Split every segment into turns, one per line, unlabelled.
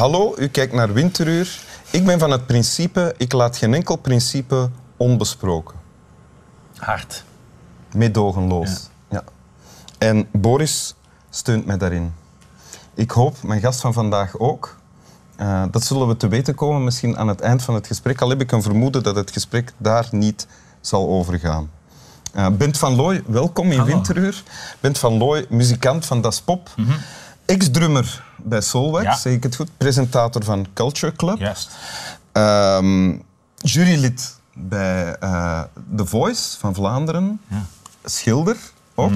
Hallo, u kijkt naar Winteruur. Ik ben van het principe, ik laat geen enkel principe onbesproken.
Hard.
Meedogenloos. Ja. En Boris steunt mij daarin. Ik hoop, mijn gast van vandaag ook. Uh, dat zullen we te weten komen misschien aan het eind van het gesprek. Al heb ik een vermoeden dat het gesprek daar niet zal overgaan. Uh, Bent van Looy, welkom in
Hallo.
Winteruur. Bent van Looy, muzikant van Das Pop. Ex-drummer bij Soulwax,
Ja.
zeg ik het goed. Presentator van Culture Club.
Juist.
Ehm, jurylid bij eh, The Voice van Vlaanderen.
Ja.
Schilder ook.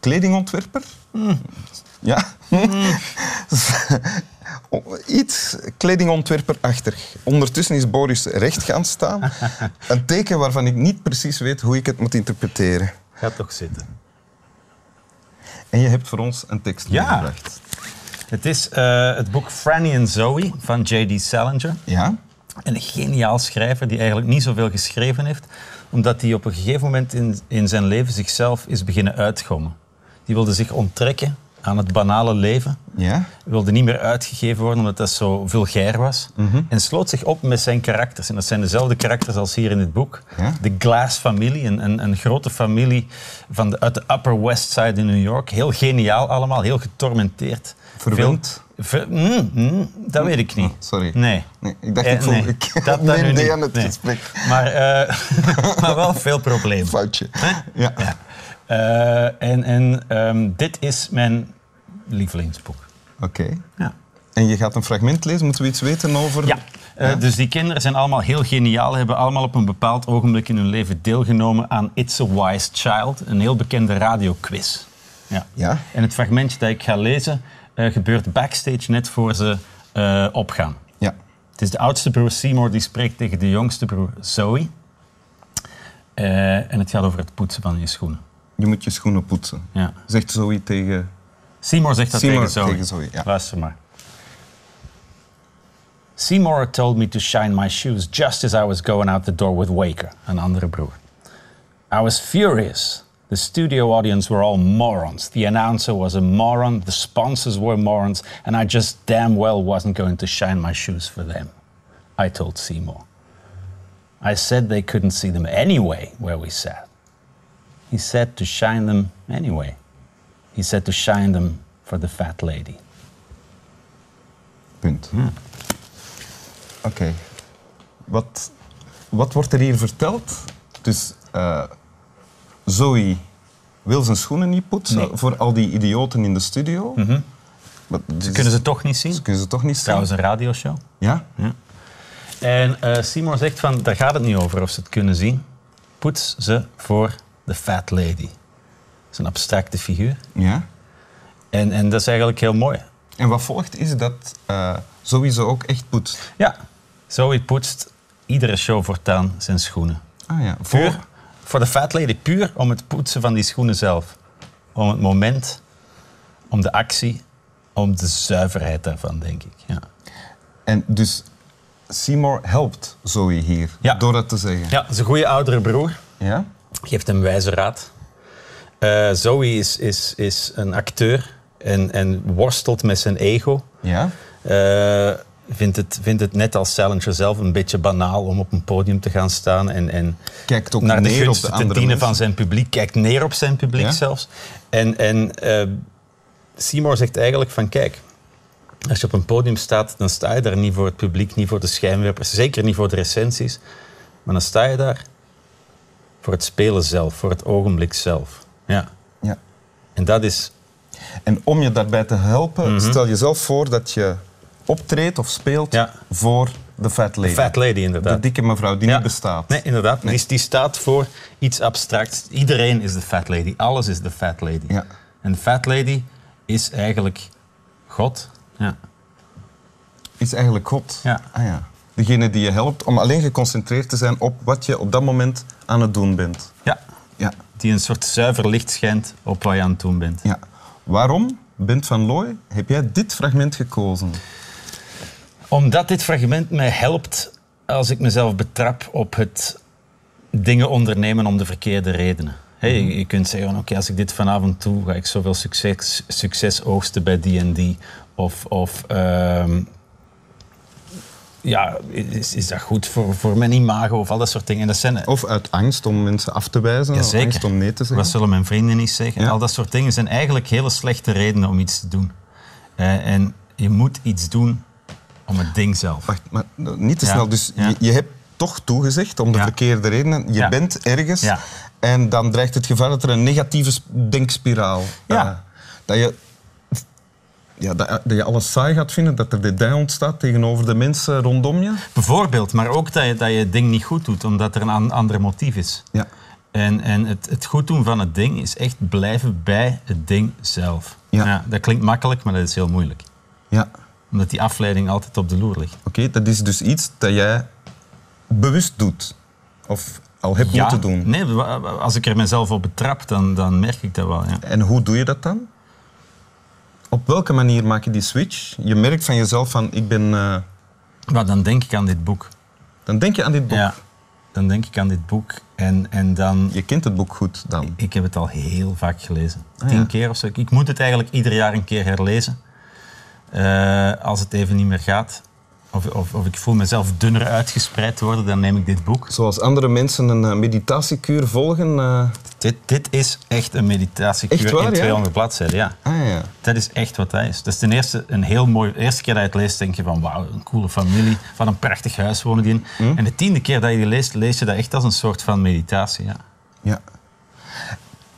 Kledingontwerper. Ja. Iets kledingontwerperachtig. Ondertussen is Boris recht gaan staan. Een teken waarvan ik niet precies weet hoe ik het moet interpreteren.
Ga toch zitten.
En je hebt voor ons een tekst
Ja.
meegebracht.
Het is eh, het boek Franny and Zoe van J.D. Salinger.
Ja?
Een geniaal schrijver die eigenlijk niet zoveel geschreven heeft, omdat hij op een gegeven moment in, in zijn leven zichzelf is beginnen uitgommen. Die wilde zich onttrekken aan het banale leven.
Ja?
wilde niet meer uitgegeven worden omdat dat zo vulgair was. En sloot zich op met zijn karakters. En dat zijn dezelfde karakters als hier in het boek.
Ja.
De Glass-familie, een, een, een grote familie van de, uit de Upper West Side in New York. Heel geniaal allemaal, heel getormenteerd.
Verwend?
Veel- ver- mm, mm, dat weet ik niet.
Oh, sorry.
Nee.
Nee, ik dacht,
Eh,
ik voel
nee.
ik
Dat- dat
neem deel aan het
Nee.
gesprek.
Maar, eh, maar wel veel problemen.
Foutje. Ja.
Eh, en en ehm, dit is mijn lievelingsboek.
Oké.
Ja.
En je gaat een fragment lezen. Moeten we iets weten over...
Ja, eh, dus die kinderen zijn allemaal heel geniaal, hebben allemaal op een bepaald ogenblik in hun leven deelgenomen aan It's a Wise Child, een heel bekende radioquiz. Ja.
Ja.
En het fragmentje dat ik ga lezen eh, gebeurt backstage net voor ze opgaan.
Ja.
Het is de oudste broer Seymour die spreekt tegen de jongste broer Zoe. En het gaat over het poetsen van je schoenen.
Je moet je schoenen poetsen.
Ja.
Zegt Zoe tegen...
Seymour zegt dat
Seymour
tegen Zoe.
tegen Zoe, ja.
Luister maar. Seymour told me to shine my shoes just as I was going out the door with Waker, een andere broer. I was furious. The studio audience were all morons. The announcer was a moron, the sponsors were morons, and I just damn well wasn't going to shine my shoes for them. I told Seymour. I said they couldn't see them anyway where we sat. He said to shine them anyway. He said to shine them for the fat lady.
Punt. Oké. Wat, wat wordt er hier verteld? Dus eh, Zoe wil zijn schoenen niet poetsen
Nee.
voor al die idioten in de studio. Wat- dus-
Kunnen ze toch niet zien?
ze kunnen ze toch niet zien?
Trouwens, een radioshow.
Ja?
En eh Simon zegt van, daar gaat het niet over of ze het kunnen zien. Poets ze voor de fat lady. Dat is een abstracte figuur.
Ja.
En, en dat is eigenlijk heel mooi.
En wat volgt is dat eh sowieso ook echt poetst.
Ja, Zoe poetst iedere show voortaan zijn schoenen.
Ah ja.
Puur
Voor,
voor de fat lady, puur om het poetsen van die schoenen zelf. Om het moment, om de actie, om de zuiverheid daarvan, denk ik. Ja.
en dus Seymour helpt Zoe hier
Ja.
door dat te zeggen.
Ja, dat is een goede oudere broer.
Ja?
Geeft hem wijze raad. Eh, Zoe is, is, is een acteur en, en worstelt met zijn ego.
Ja?
Eh, vindt, het, vindt het net als Salinger zelf een beetje banaal om op een podium te gaan staan en, en
Kijkt ook
naar de gunsten
de
te dienen
mensen.
van zijn publiek. Kijkt neer op zijn publiek
Ja.
zelfs. En, en eh, Seymour zegt eigenlijk van kijk, als je op een podium staat, dan sta je daar niet voor het publiek, niet voor de schijnwerpers, zeker niet voor de recensies. Maar dan sta je daar voor het spelen zelf, voor het ogenblik zelf. Ja.
Ja.
En dat is...
En om je daarbij te helpen, stel jezelf voor dat je optreedt of speelt
Ja.
voor de fat lady.
Fat lady, inderdaad.
De dikke mevrouw die
Ja.
niet bestaat.
Nee, inderdaad. Die, die staat voor iets abstracts. Iedereen is de fat lady. Alles is de fat lady.
Ja.
En de fat lady is eigenlijk God. Ja.
Is eigenlijk God.
Ja.
Ah, ja. Degene die je helpt om alleen geconcentreerd te zijn op wat je op dat moment aan het doen bent.
ja.
Ja.
Die een soort zuiver licht schijnt op wat je aan het doen bent.
ja. Waarom, Bent van Looy, heb jij dit fragment gekozen?
Omdat dit fragment mij helpt als ik mezelf betrap op het dingen ondernemen om de verkeerde redenen. Hey, je- kunt zeggen, oké, als ik dit vanavond doe, ga ik zoveel succes, succes oogsten bij die en die. Of, of ehm, ja, is, is dat goed voor, voor mijn imago of al dat soort dingen? Dat zijn,
Of uit angst om mensen af te wijzen, of angst om nee te zeggen.
Wat zullen mijn vrienden niet zeggen?
Ja.
Al dat soort dingen zijn eigenlijk hele slechte redenen om iets te doen. Eh, en je moet iets doen om het ding zelf.
Wacht, maar niet te
Ja,
snel. Dus
ja.
je, je hebt toch toegezegd om de verkeerde redenen. Je bent ergens en dan dreigt het gevaar dat er een negatieve sp- denkspiraal...
Ja.
eh, dat, je, ja, dat, dat je alles saai gaat vinden, dat er dédain ontstaat tegenover de mensen rondom je.
Bijvoorbeeld, maar ook dat je, dat je het ding niet goed doet, omdat er een an- ander motief is.
Ja.
En, en het, het goed doen van het ding is echt blijven bij het ding zelf.
Ja.
dat klinkt makkelijk, maar dat is heel moeilijk.
Ja.
Omdat die afleiding altijd op de loer ligt.
Oké, dat is dus iets dat jij bewust doet. Of al hebt moeten doen.
Nee, als ik er mezelf op betrap, dan, dan merk ik dat wel. Ja.
En hoe doe je dat dan? Op welke manier maak je die switch? Je merkt van jezelf van, ik ben...
Maar dan denk ik aan dit boek.
dan denk je aan dit boek.
Ja, dan denk ik aan dit boek en, en dan...
Je kent het boek goed dan.
Ik heb het al heel vaak gelezen.
Ah,
Tien
ja.
keer of zo. Ik moet het eigenlijk ieder jaar een keer herlezen. Eh, als het even niet meer gaat. Of, of, of ik voel mezelf dunner uitgespreid worden, dan neem ik dit boek.
Zoals andere mensen een eh, meditatiekuur volgen. eh,
Dit, dit is echt een meditatiekuur
Echt waar,
in
ja?
200 bladzijden. Ja.
ah ja.
Dat is echt wat dat is. Dat is ten eerste een heel mooi... De eerste keer dat je het leest, denk je van wauw, een coole familie. Van een prachtig huis wonen die in.
Hm?
En de tiende keer dat je die leest, lees je dat echt als een soort van meditatie. Ja.
ja.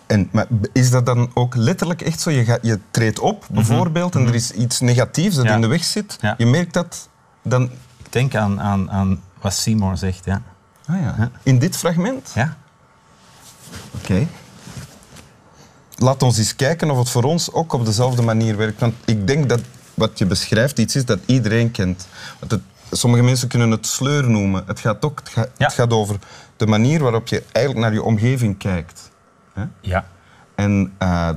En, maar is dat dan ook letterlijk echt zo? Je, gaat, je treedt op, bijvoorbeeld, en er is iets negatiefs dat
Mhm. Ja.
in de weg zit.
Ja.
Je merkt dat dan...
Ik denk aan, aan, aan wat Seymour zegt. Ja.
Ah ja. In dit fragment?
ja?
Oké. Laat ons eens kijken of het voor ons ook op dezelfde manier werkt. Want ik denk dat wat je beschrijft iets is dat iedereen kent. Want het, sommige mensen kunnen het sleur noemen. Het gaat, ook, het, gaat,
Ja.
het gaat over de manier waarop je eigenlijk naar je omgeving kijkt. Hè?
Ja.
En eh,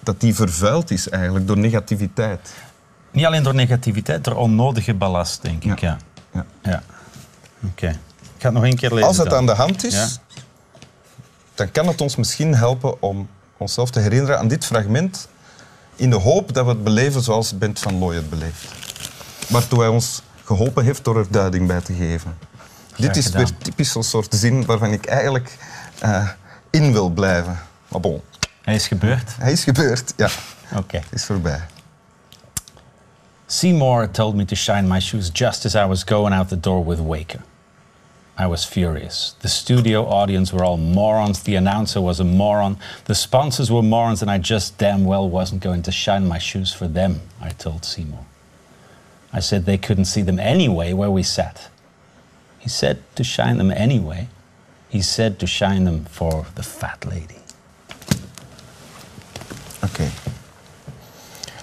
dat die vervuild is eigenlijk door negativiteit.
Niet alleen door negativiteit, door onnodige ballast, denk ik. Ja.
Ja.
ja. Oké. Ik ga het nog één keer lezen.
Als het
dan.
aan de hand is,
Ja.
dan kan het ons misschien helpen om onszelf te herinneren aan dit fragment in de hoop dat we het beleven zoals Bent van Looy het beleeft. Waartoe hij ons geholpen heeft door er duiding bij te geven. dit is
gedaan.
weer typisch zo'n soort zin waarvan ik eigenlijk eh, in wil blijven. Maar bon,
Hij is gebeurd.
hij is gebeurd. Ja,
Oké.
het is voorbij.
Seymour told me to shine my shoes just as I was going out the door with Waker. I was furious. The studio audience were all morons. The announcer was a moron. The sponsors were morons, and I just damn well wasn't going to shine my shoes for them, I told Seymour. I said they couldn't see them anyway where we sat. He said to shine them anyway. He said to shine them for the fat lady.
Oké.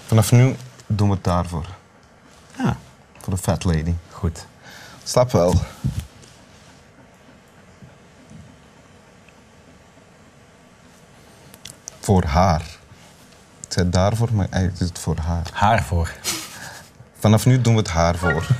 Vanaf nu doen we het daarvoor. De fat lady.
goed.
Slap wel. Voor haar. Ik zei daarvoor, maar eigenlijk is het voor haar.
Haar voor.
Vanaf nu doen we het haar voor.